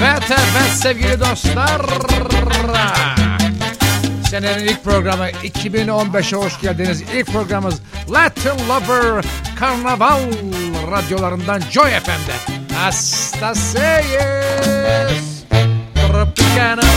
Evet evet sevgili dostlar. Senenin ilk programı 2015'e hoş geldiniz. İlk programımız Latin Lover Karnaval radyolarından Joy FM'de. Hasta seis. Tropicana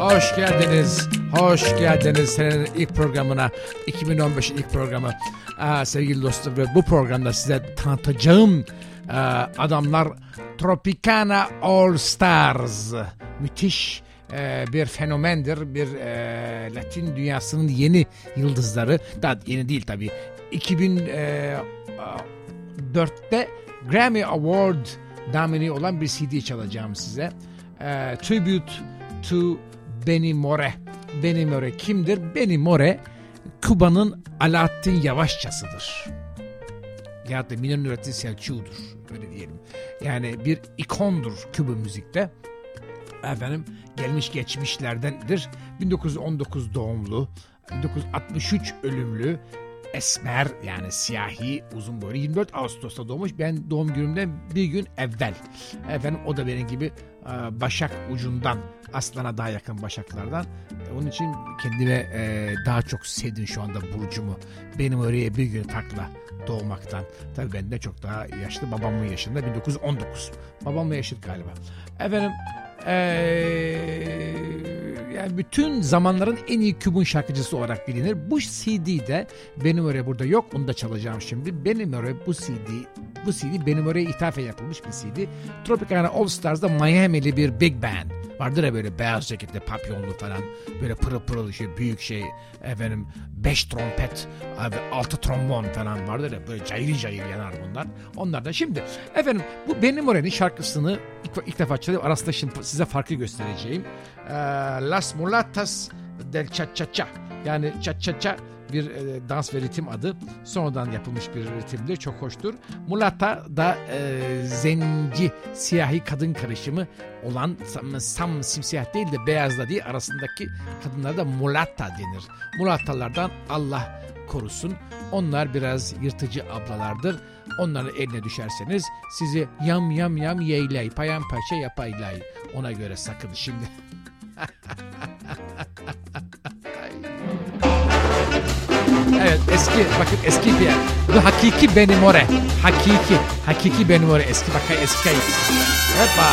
All Stars. geldiniz. Senenin ilk programına. 2015'in ilk programı. Ee, sevgili dostlar ve bu programda size tanıtacağım e, adamlar Tropicana All Stars. Müthiş e, bir fenomendir bir e, Latin dünyasının yeni yıldızları. Daha yeni değil tabi 2004'te Grammy Award damini olan bir CD çalacağım size e, Tribute to Benny More Benny More kimdir? Benny More Kuba'nın Alaaddin Yavaşçasıdır. Ya da Minor Nurettin Selçuk'udur. Öyle diyelim. Yani bir ikondur Küba müzikte. Efendim gelmiş geçmişlerdendir. 1919 doğumlu, 1963 ölümlü, esmer yani siyahi uzun boylu 24 Ağustos'ta doğmuş. Ben doğum günümden bir gün evvel. Efendim o da benim gibi e, başak ucundan aslana daha yakın başaklardan. E, onun için kendime e, daha çok sevdim şu anda burcumu. Benim oraya bir gün farklı doğmaktan. Tabii ben de çok daha yaşlı. Babamın yaşında 1919. Babamın yaşı galiba. Efendim ee, yani bütün zamanların en iyi kübün şarkıcısı olarak bilinir. Bu CD'de benim oraya burada yok. Onu da çalacağım şimdi. Benim oraya bu CD bu CD benim oraya ithafen yapılmış bir CD. Tropicana All Stars'da Miami'li bir big band. Vardır ya böyle beyaz ceketli papyonlu falan. Böyle pırıl pırıl şey büyük şey efendim beş trompet abi altı trombon falan vardır ya böyle cayır cayır yanar bunlar. Onlar da şimdi efendim bu Benny Moreno'nun şarkısını ilk, ilk defa çalıyorum. Arasında şimdi size farkı göstereceğim. Ee, Las Mulatas del Cha Cha Cha yani Cha Cha Cha bir e, dans ve ritim adı. Sonradan yapılmış bir ritimdir. Çok hoştur. Mulata da e, zenci, siyahi kadın karışımı olan sam, sam simsiyah değil de beyazla değil arasındaki kadınlara da mulata denir. Mulatalardan Allah korusun. Onlar biraz yırtıcı ablalardır. Onların eline düşerseniz sizi yam yam yam yeylay, paramparça yapaylay. Ona göre sakın şimdi. Evet eski bakın eski bir yer. Bu hakiki Benny More. Hakiki. Hakiki Benny More. Eski bakın eski kayıt. Hoppa.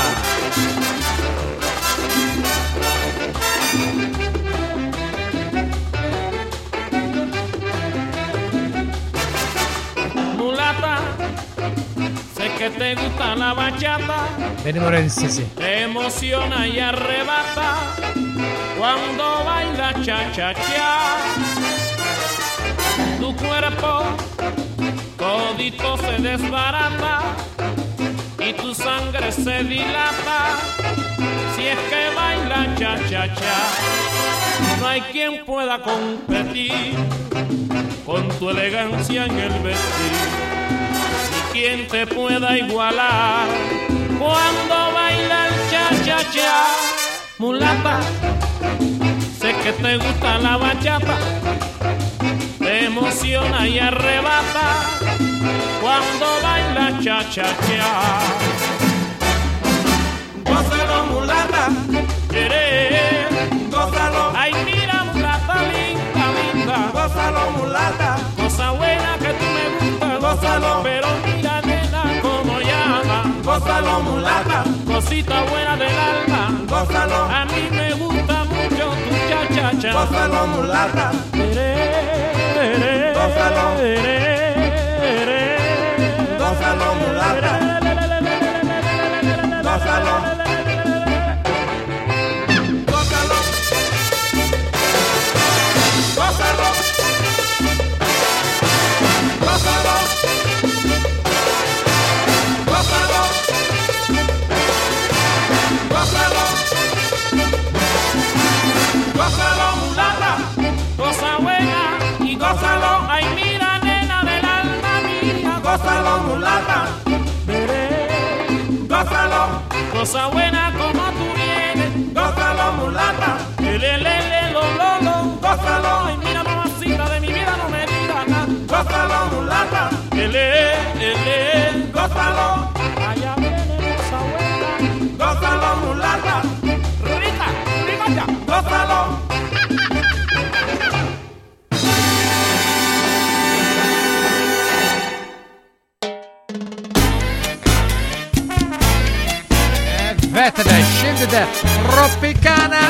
Mulata, sé que te gusta la bachata, Benny More'nin sesi. te emociona y arrebata cuando baila cha cha cha. Cuerpo todito se desbarata y tu sangre se dilata si es que baila cha cha cha. No hay quien pueda competir con tu elegancia en el vestir. Ni quien te pueda igualar cuando baila el cha cha cha. Mulata, sé que te gusta la bachata, emociona y arrebata cuando baila cha cha cha. Gózalo mulata, querer, gózalo. Ay mira mulata linda, linda, gózalo mulata. Cosa buena que tú me gusta, gózalo. Pero mira nena como llama, gózalo mulata. Cosita buena del alma, gózalo. A mí me gusta muchacha. Gózalo, mulata. Gózalo. Gózalo, mulata. Cosa buena como tú vienes. Gózalo, mulata. Le, le, le, lo, lo, lo. Gózalo. Ay, mira, de mi vida, no me digas nada. Gózalo, mulata. Le, le, le. Gózalo. Tropicana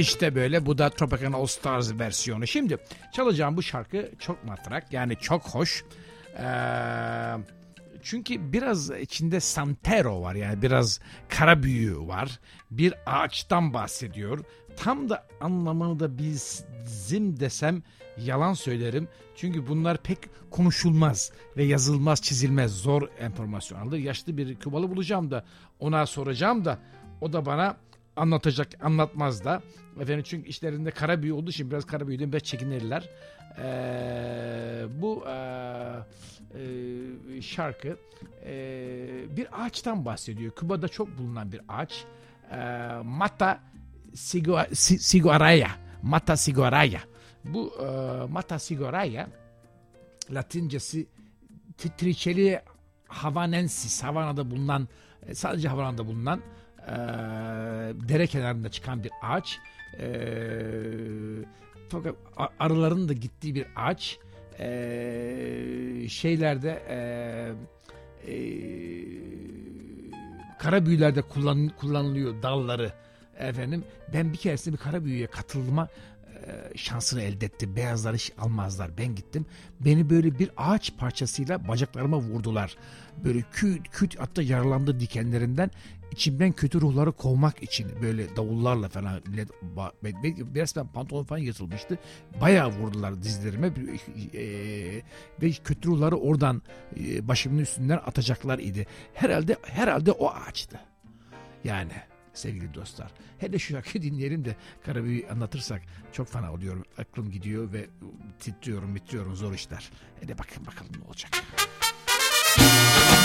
İşte böyle. Bu da Tropical All Stars versiyonu. Şimdi çalacağım bu şarkı çok matrak. Yani çok hoş. Ee, çünkü biraz içinde Santero var. Yani biraz kara büyü var. Bir ağaçtan bahsediyor. Tam da anlamını da bizim desem yalan söylerim. Çünkü bunlar pek konuşulmaz ve yazılmaz, çizilmez. Zor enformasyon alır. Yaşlı bir Kübalı bulacağım da ona soracağım da o da bana anlatacak, anlatmaz da. Efendim çünkü işlerinde kara büyü olduğu için biraz kara büyüden biraz çekinirler. Ee, bu e, e, şarkı e, bir ağaçtan bahsediyor. Küba'da çok bulunan bir ağaç. E, Mata Siguaraya. Mata Siguaraya. Bu e, Mata Siguaraya Latincesi Tricheli havanensis, Havana'da bulunan, e, sadece Havana'da bulunan e, dere kenarında çıkan bir ağaç. E, fakat arıların da gittiği bir ağaç. E, şeylerde e, e, kara büyülerde kullan, kullanılıyor dalları efendim. Ben bir keresinde bir kara büyüye katılma şansını elde etti. Beyazlar hiç almazlar. Ben gittim. Beni böyle bir ağaç parçasıyla bacaklarıma vurdular. Böyle küt küt hatta yaralandı dikenlerinden. İçimden kötü ruhları kovmak için böyle davullarla falan resmen pantolon falan yırtılmıştı. Bayağı vurdular dizlerime e, ve kötü ruhları oradan e, başımın üstünden atacaklar idi. Herhalde herhalde o ağaçtı. Yani sevgili dostlar. Hele şu şarkıyı dinleyelim de Karabüyü anlatırsak çok fena oluyorum. Aklım gidiyor ve titriyorum, bitiyorum zor işler. Hele bakın bakalım ne olacak. sin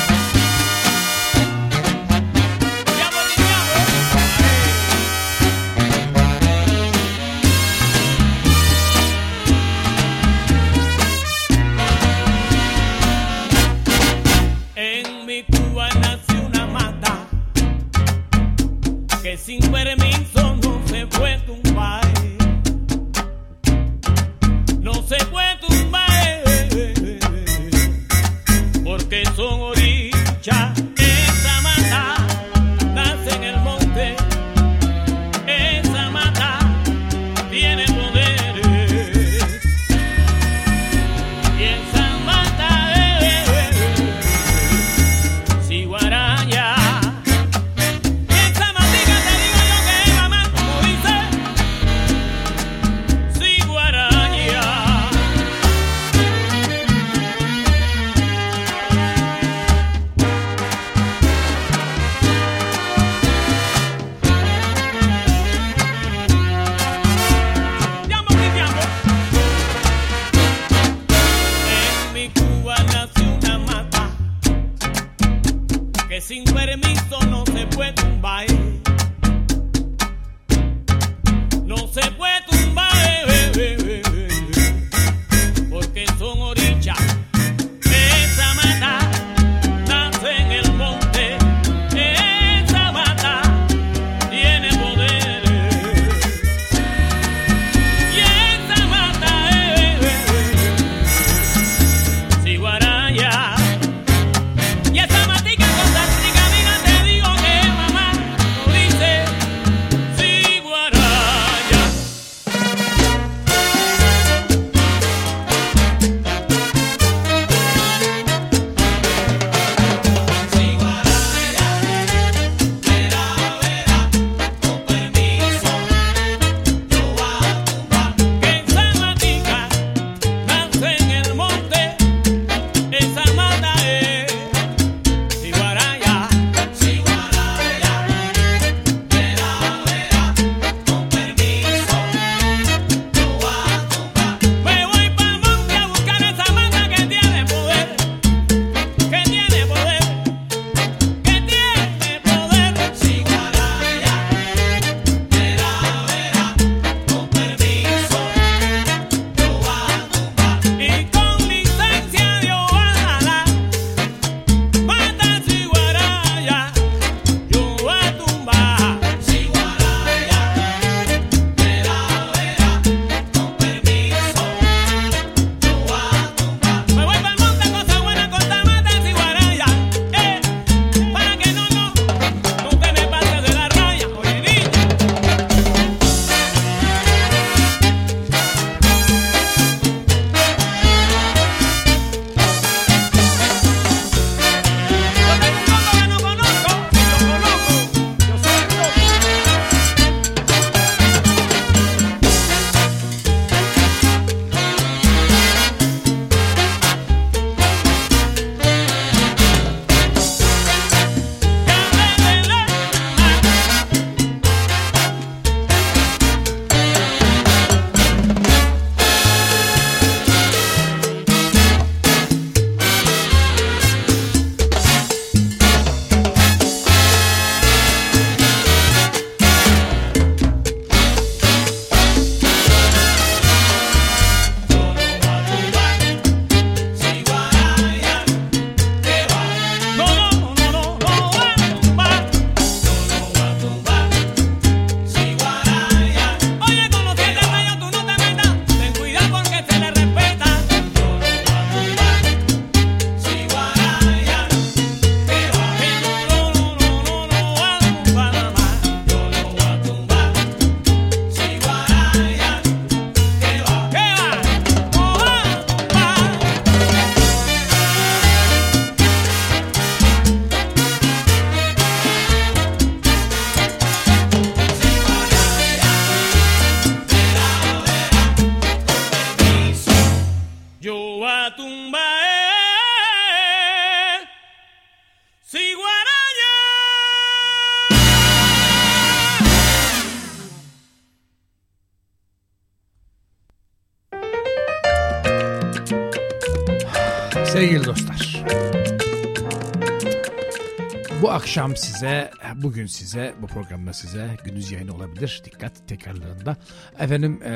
akşam size, bugün size, bu programda size gündüz yayını olabilir. Dikkat tekrarlarında. Efendim ee,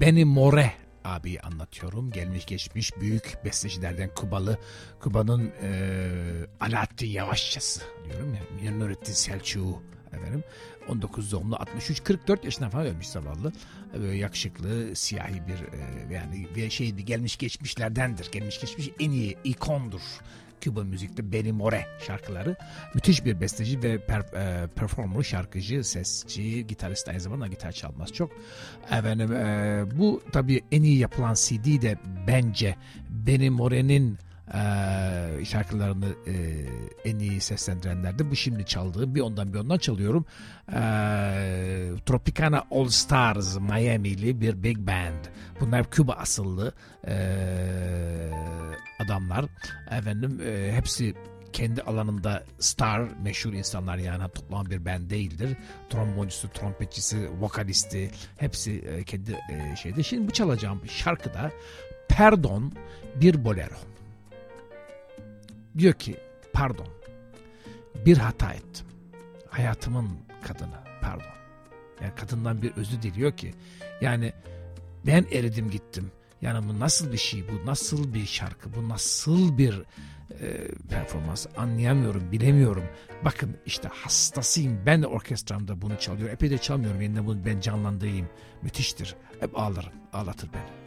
Benny More abi anlatıyorum. Gelmiş geçmiş büyük bestecilerden Kubalı. Kuba'nın ee, Alaaddin Yavaşçası diyorum ya. Nurettin Selçuk'u efendim. 19 doğumlu 63 44 yaşına falan ölmüş zavallı. Böyle yakışıklı siyahi bir e, yani bir şey gelmiş geçmişlerdendir. Gelmiş geçmiş en iyi ikondur. Küba müzikte Benny More şarkıları. Müthiş bir besteci ve per, e, performer, şarkıcı, sesçi, gitarist aynı zamanda gitar çalmaz çok. Efendim e, bu tabii en iyi yapılan CD de bence Benny More'nin e, şarkılarını e, en iyi seslendirenlerdi. Bu şimdi çaldığım bir ondan bir ondan çalıyorum. E, Tropicana All Stars Miami'li bir big band. Bunlar Küba asıllı e, adamlar. Efendim e, hepsi kendi alanında star, meşhur insanlar yani toplam bir band değildir. Tromboncusu, trompetçisi, vokalisti hepsi e, kendi e, şeyde. Şimdi bu çalacağım şarkıda Perdon bir bolero diyor ki pardon bir hata ettim. Hayatımın kadını pardon. Yani kadından bir özü diliyor ki yani ben eridim gittim. Yani bu nasıl bir şey bu nasıl bir şarkı bu nasıl bir e, performans anlayamıyorum bilemiyorum. Bakın işte hastasıyım ben de orkestramda bunu çalıyorum. Epey de çalmıyorum yeniden bunu ben canlandırayım. Müthiştir. Hep ağlarım ağlatır beni.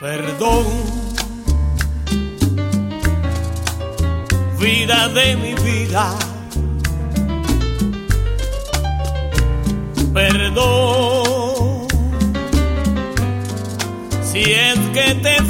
Perdón, vida de mi vida. Perdón, si es que te he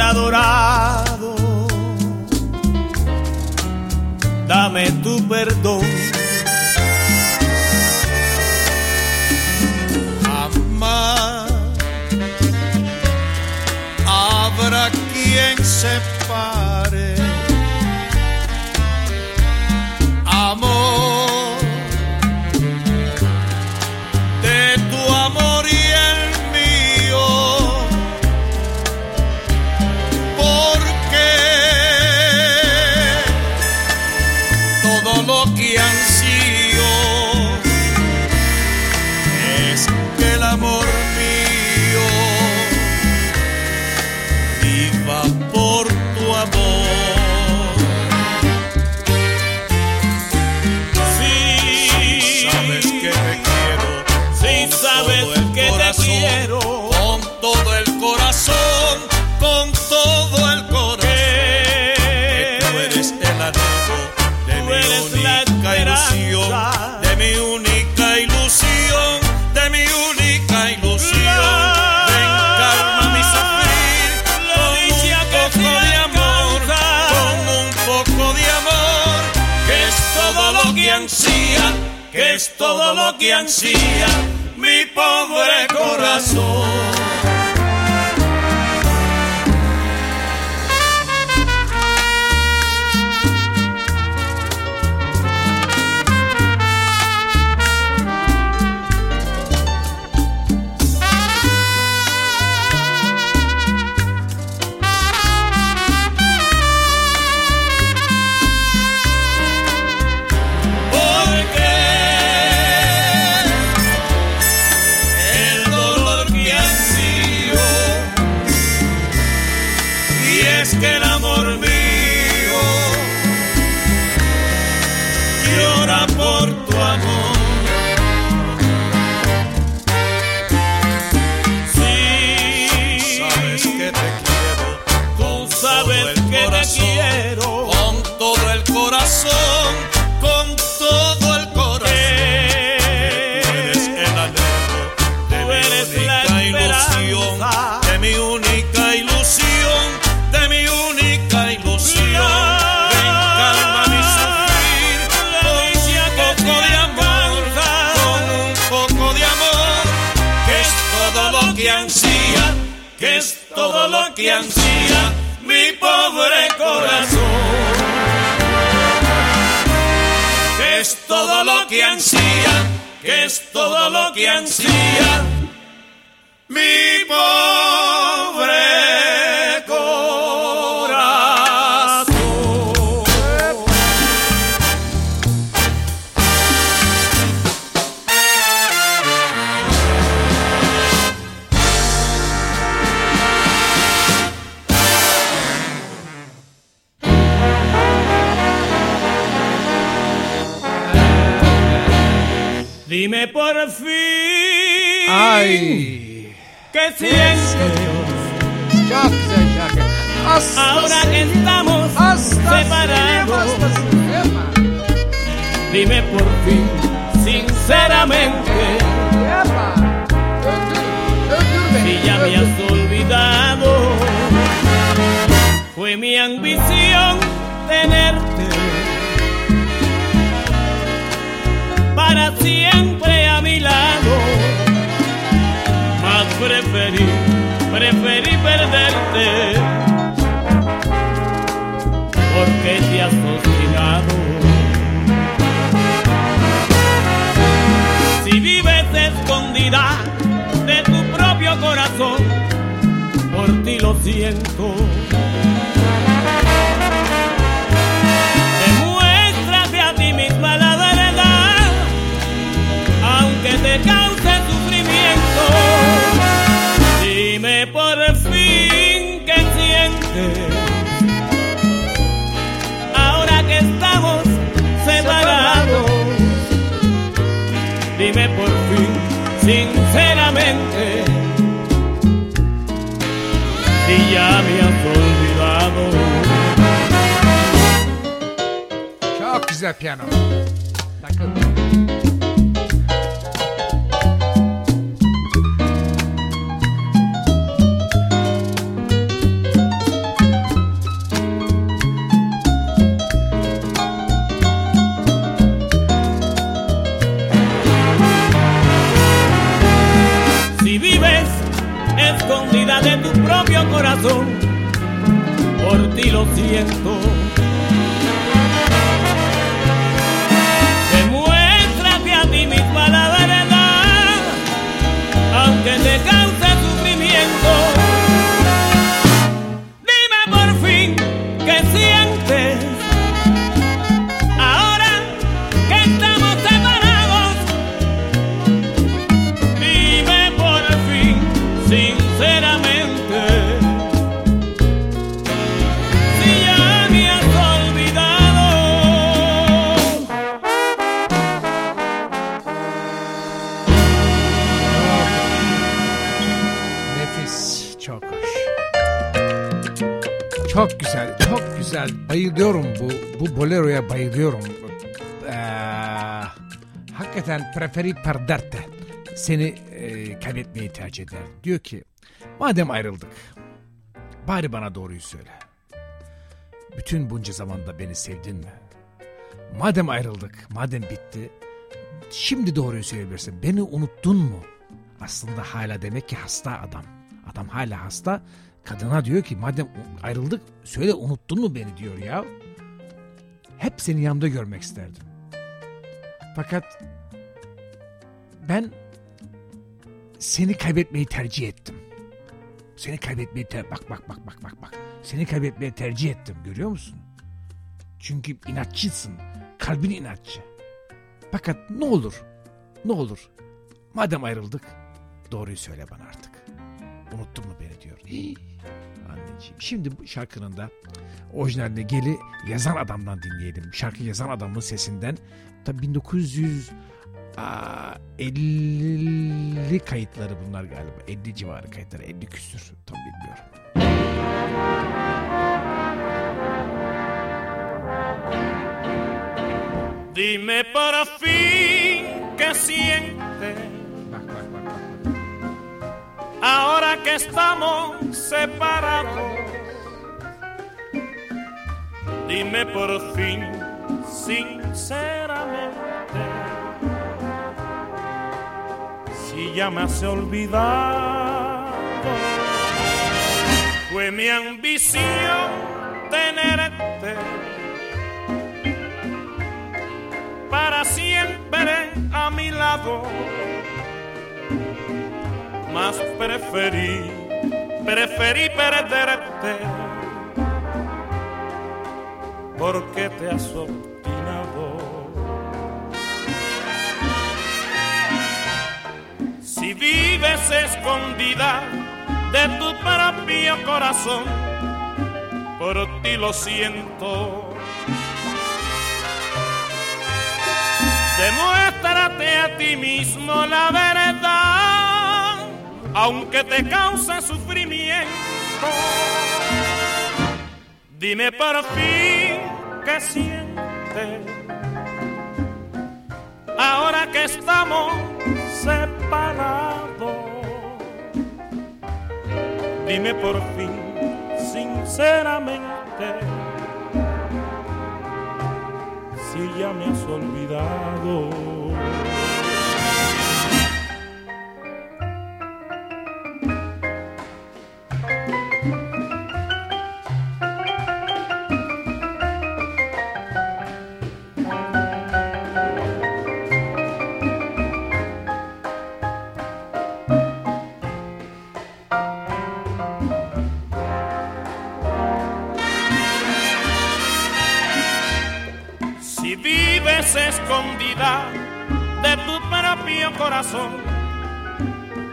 adorado, dame tu perdón. Amar, habrá quien se mercancía. Por tu amor. Sí, sabes que te quiero tú sabes que te quiero. con todo el corazón que ansía mi pobre corazón. Es todo lo que ansía, que es todo lo que ansía mi pobre que siente. Ahora que estamos separados, dime por fin, sinceramente, si ya me has olvidado, fue mi ambición tenerte para siempre. Preferí perderte porque te has obstinado. Si vives escondida de tu propio corazón, por ti lo siento. Me has olvidado. Çok güzel piyano. Vives escondida de tu propio corazón, aliento. Bayılıyorum. Ee, hakikaten preferi perderte. Seni e, kaybetmeyi tercih eder. Diyor ki madem ayrıldık bari bana doğruyu söyle. Bütün bunca zamanda beni sevdin mi? Madem ayrıldık, madem bitti, şimdi doğruyu söyleyebilirsin. Beni unuttun mu? Aslında hala demek ki hasta adam. Adam hala hasta. Kadına diyor ki madem ayrıldık söyle unuttun mu beni diyor ya. Hep seni yanımda görmek isterdim. Fakat ben seni kaybetmeyi tercih ettim. Seni kaybetmeyi ter bak bak bak bak bak bak. Seni kaybetmeyi tercih ettim görüyor musun? Çünkü inatçısın. Kalbin inatçı. Fakat ne olur? Ne olur? Madem ayrıldık doğruyu söyle bana artık. Unuttun mu beni diyor. Hii, anneciğim. Şimdi bu şarkının da orijinalinde geli yazan adamdan dinleyelim. Şarkı yazan adamın sesinden. Tabii 1950 kayıtları bunlar galiba. 50 civarı kayıtları. 50 küsür. Tam bilmiyorum. Dime por fin Bak bak bak bak. ahora que estamos separados. Dime por fin, sinceramente, si ya me has olvidado. Fue mi ambición tenerte para siempre a mi lado. Más preferí, preferí perderte porque te has obstinado. Si vives escondida de tu propio corazón, por ti lo siento. Demuéstrate a ti mismo la verdad, aunque te cause sufrimiento. Dime por fin qué sientes ahora que estamos separados. Dime por fin, sinceramente, si ya me has olvidado.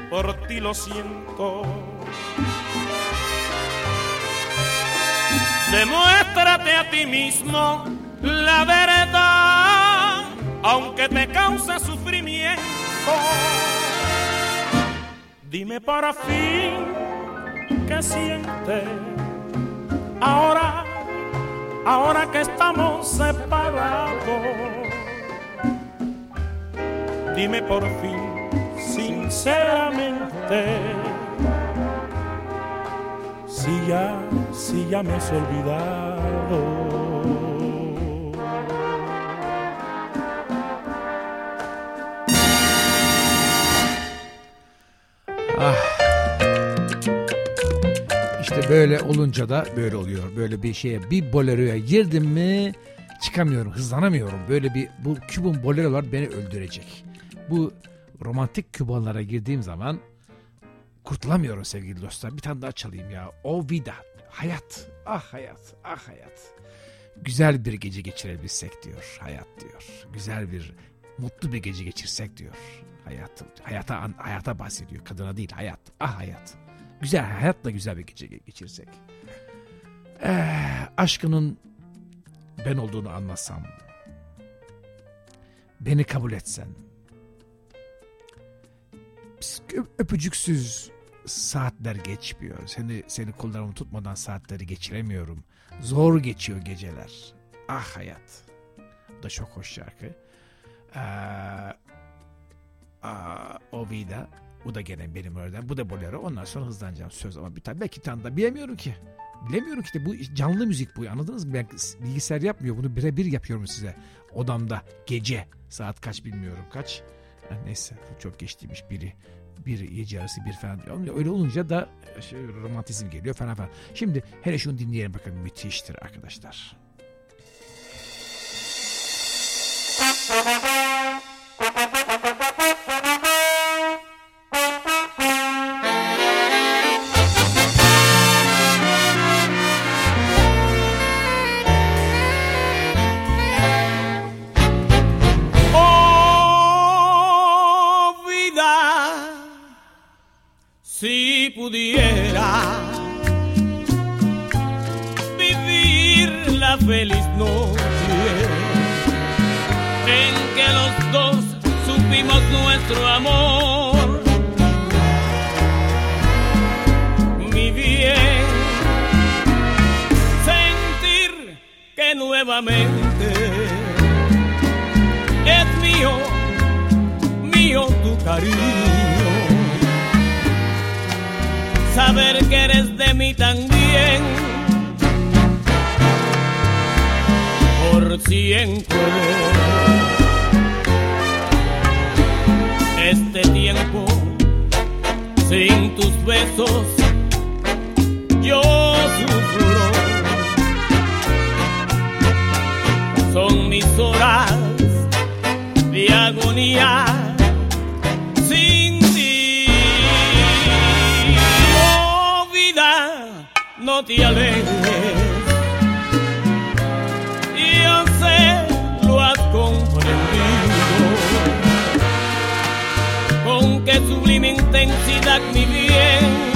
Por ti lo siento. Demuéstrate a ti mismo la verdad, aunque te cause sufrimiento. Dime para fin qué sientes ahora, ahora que estamos separados. Dime por fin, sinceramente, si ya, si ya me has olvidado. İşte böyle olunca da böyle oluyor. Böyle bir şeye bir boleroya girdim mi çıkamıyorum, hızlanamıyorum. Böyle bir bu Kübun bolerolar beni öldürecek. Bu romantik Kübanlara girdiğim zaman kurtulamıyorum sevgili dostlar. Bir tane daha çalayım ya. O vida. Hayat. Ah hayat. Ah hayat. Güzel bir gece geçirebilsek diyor hayat diyor. Güzel bir mutlu bir gece geçirsek diyor. Hayat, hayata, hayata bahsediyor. Kadına değil hayat. Ah hayat. Güzel hayatla güzel bir gece ge- geçirsek. Eh, aşkının ben olduğunu anlasam. Beni kabul etsen. Öpücüksüz saatler geçmiyor. Seni seni kollarımı tutmadan saatleri geçiremiyorum. Zor geçiyor geceler. Ah hayat. Bu da çok hoş şarkı. Ee, o vida. Bu da gene benim oradan. Bu da bolero. Ondan sonra hızlanacağım söz ama bir tane belki tane da bilemiyorum ki. Bilemiyorum ki de bu canlı müzik bu anladınız mı? Ben bilgisayar yapmıyor bunu birebir yapıyorum size. Odamda gece saat kaç bilmiyorum kaç. Neyse çok geçtiymiş biri. Bir gece arası bir falan. Öyle olunca da şey, romantizm geliyor falan falan. Şimdi hele şunu dinleyelim bakalım müthiştir arkadaşlar. Oh pudiera vivir la feliz noche en que los dos supimos nuestro amor, mi bien, sentir que nuevamente es mío, mío tu cariño saber que eres de mí también. Por siempre. Este tiempo sin tus besos yo vida, mi bien.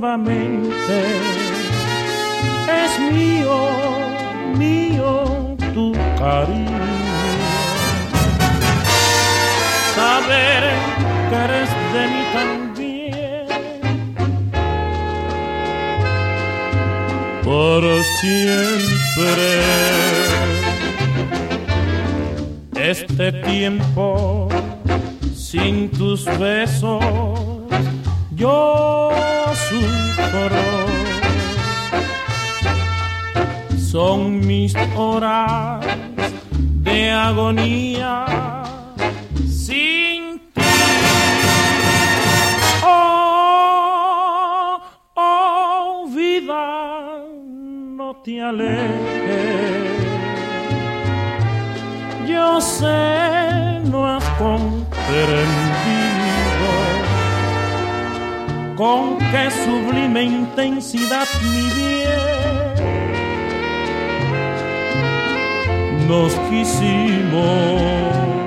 nuevamente. Es mío, mío tu cariño. Saber que eres de mí también. Por siempre. Este tiempo sin tus besos yo su color. Son mis horas de agonía sin ti. Oh, oh vida, no te alejes. Yo sé, no has con qué sublime intensidad mi bien nos quisimos.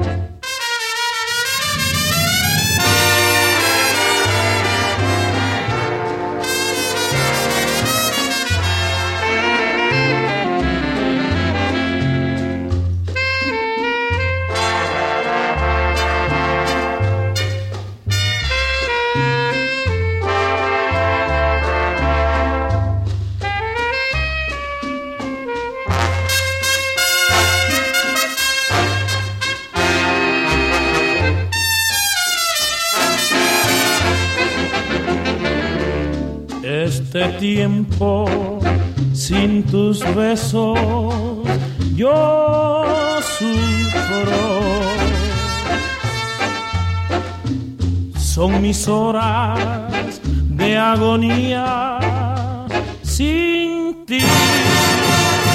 perder tiempo sin tus besos. Yo sufro. Son mis horas de agonía sin ti.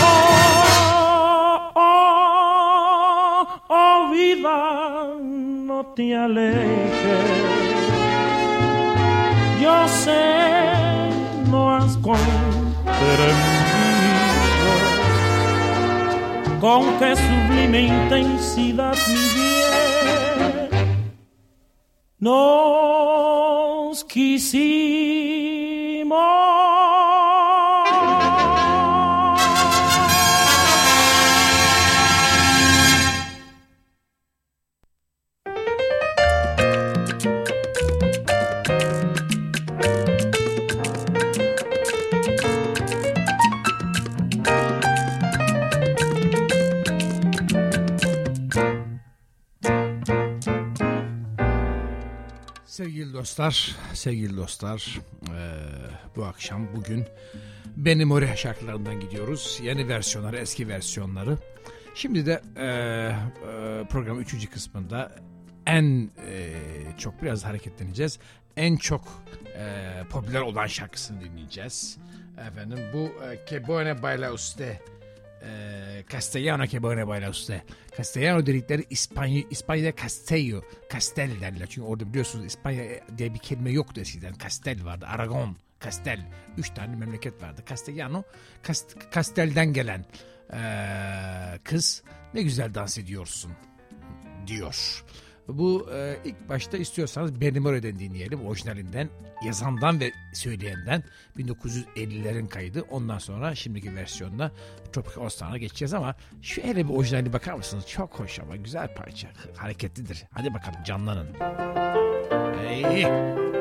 Oh, oh, oh vida, no te alejes. Yo sé no has comprendido con qué sublime intensidad mi bien nos quisimos. Sevgili dostlar, sevgili dostlar, eee, bu akşam bugün Benim Oraya şarkılarından gidiyoruz. Yeni versiyonları, eski versiyonları. Şimdi de eee eee, programın üçüncü kısmında en eee, çok biraz hareketleneceğiz. En çok eee, popüler olan şarkısını dinleyeceğiz. Efendim bu eee, Que Buena Baila Usted e, Castellano que buena baila usted. Castellano dedikleri İspanya, İspanya'da Castello, Castel derler. Çünkü orada biliyorsunuz İspanya diye bir kelime yoktu eskiden. Castel vardı, Aragon, Castel. Üç tane memleket vardı. Castellano, Cast- Castel'den gelen e, kız ne güzel dans ediyorsun diyor. Bu e, ilk başta istiyorsanız Benny Murray'den dinleyelim. Orijinalinden, yazandan ve söyleyenden 1950'lerin kaydı. Ondan sonra şimdiki versiyonda Tropical All Star'a geçeceğiz ama şu hele bir orijinaline bakar mısınız? Çok hoş ama güzel parça. Hareketlidir. Hadi bakalım canlanın. Hey.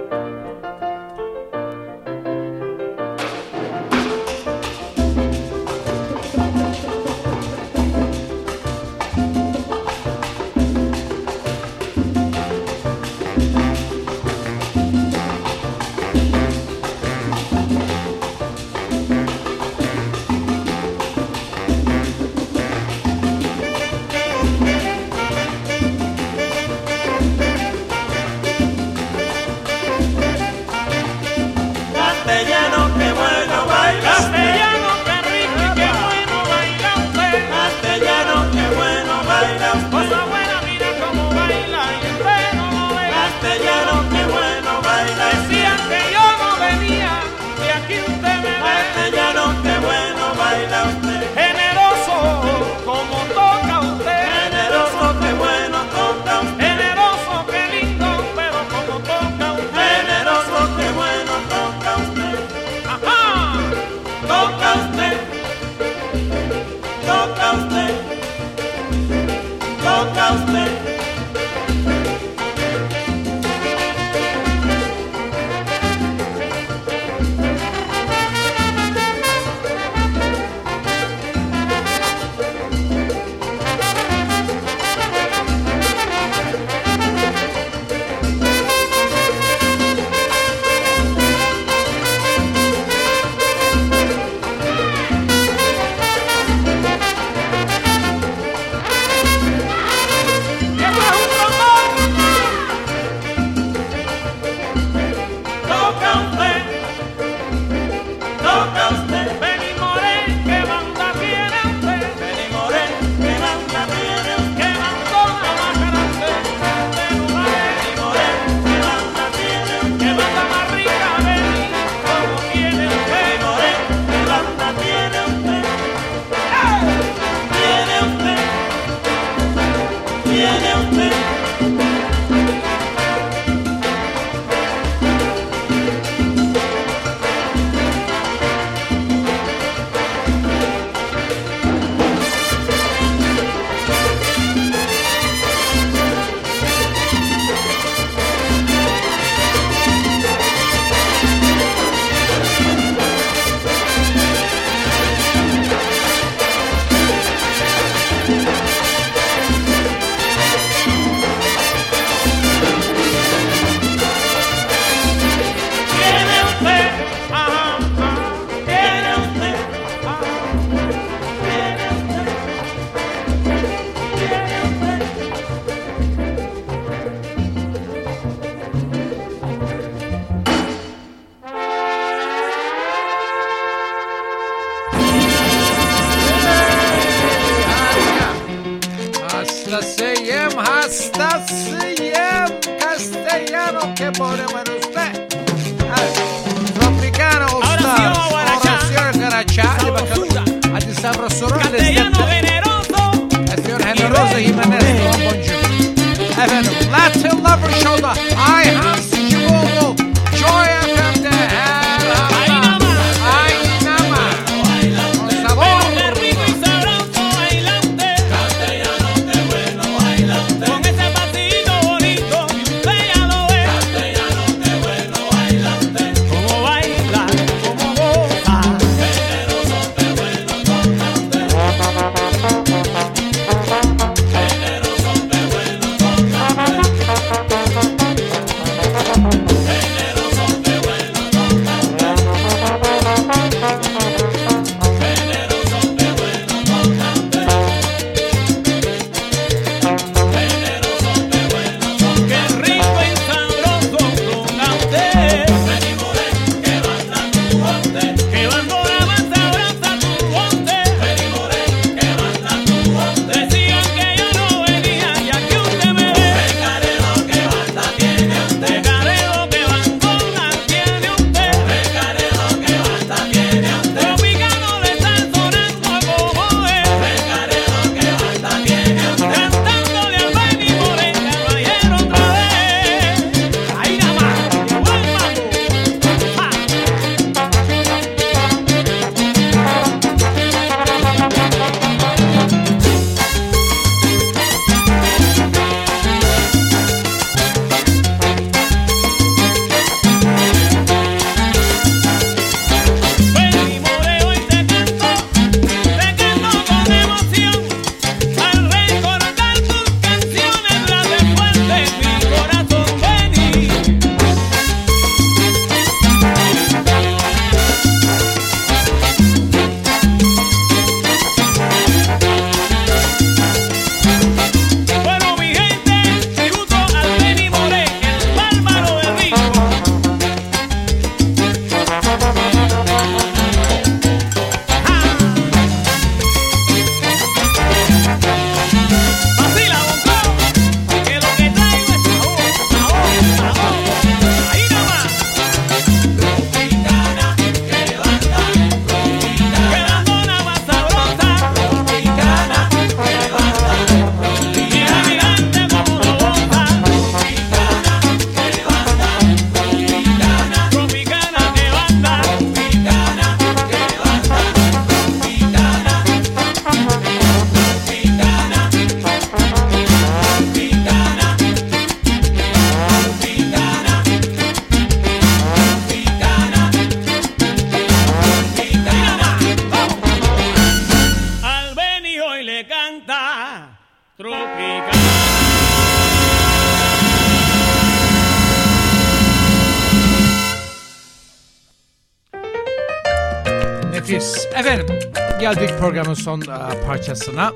Programın son e, parçasına.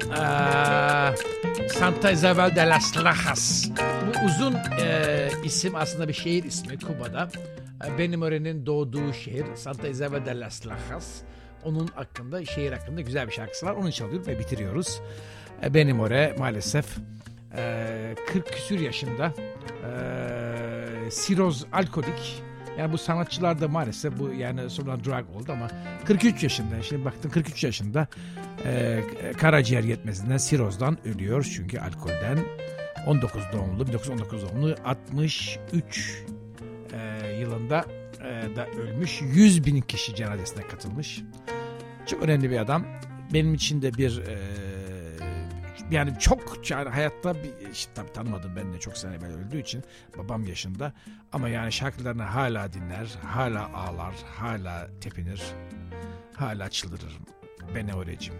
E, Santa Isabel de las Lajas. Bu uzun e, isim aslında bir şehir ismi Kuba'da. E, Benimore'nin doğduğu şehir Santa Isabel de las Lajas. Onun hakkında, şehir hakkında güzel bir şarkısı var. Onu çalıyoruz ve bitiriyoruz. E, Benimore maalesef e, 40 küsür yaşında e, siroz alkolik yani bu sanatçılar da maalesef bu yani sonra drug oldu ama 43 yaşında şimdi baktım 43 yaşında e, karaciğer yetmesinden sirozdan ölüyor çünkü alkolden. 19 doğumlu 1919 doğumlu 63 e, yılında e, da ölmüş. 100 bin kişi cenazesine katılmış. Çok önemli bir adam. Benim için de bir e, yani çok yani hayatta bir, işte, tabii tanımadım ben de çok sene evvel öldüğü için babam yaşında. Ama yani şarkılarını hala dinler hala ağlar hala tepinir hala çıldırırım. Ben öğrecim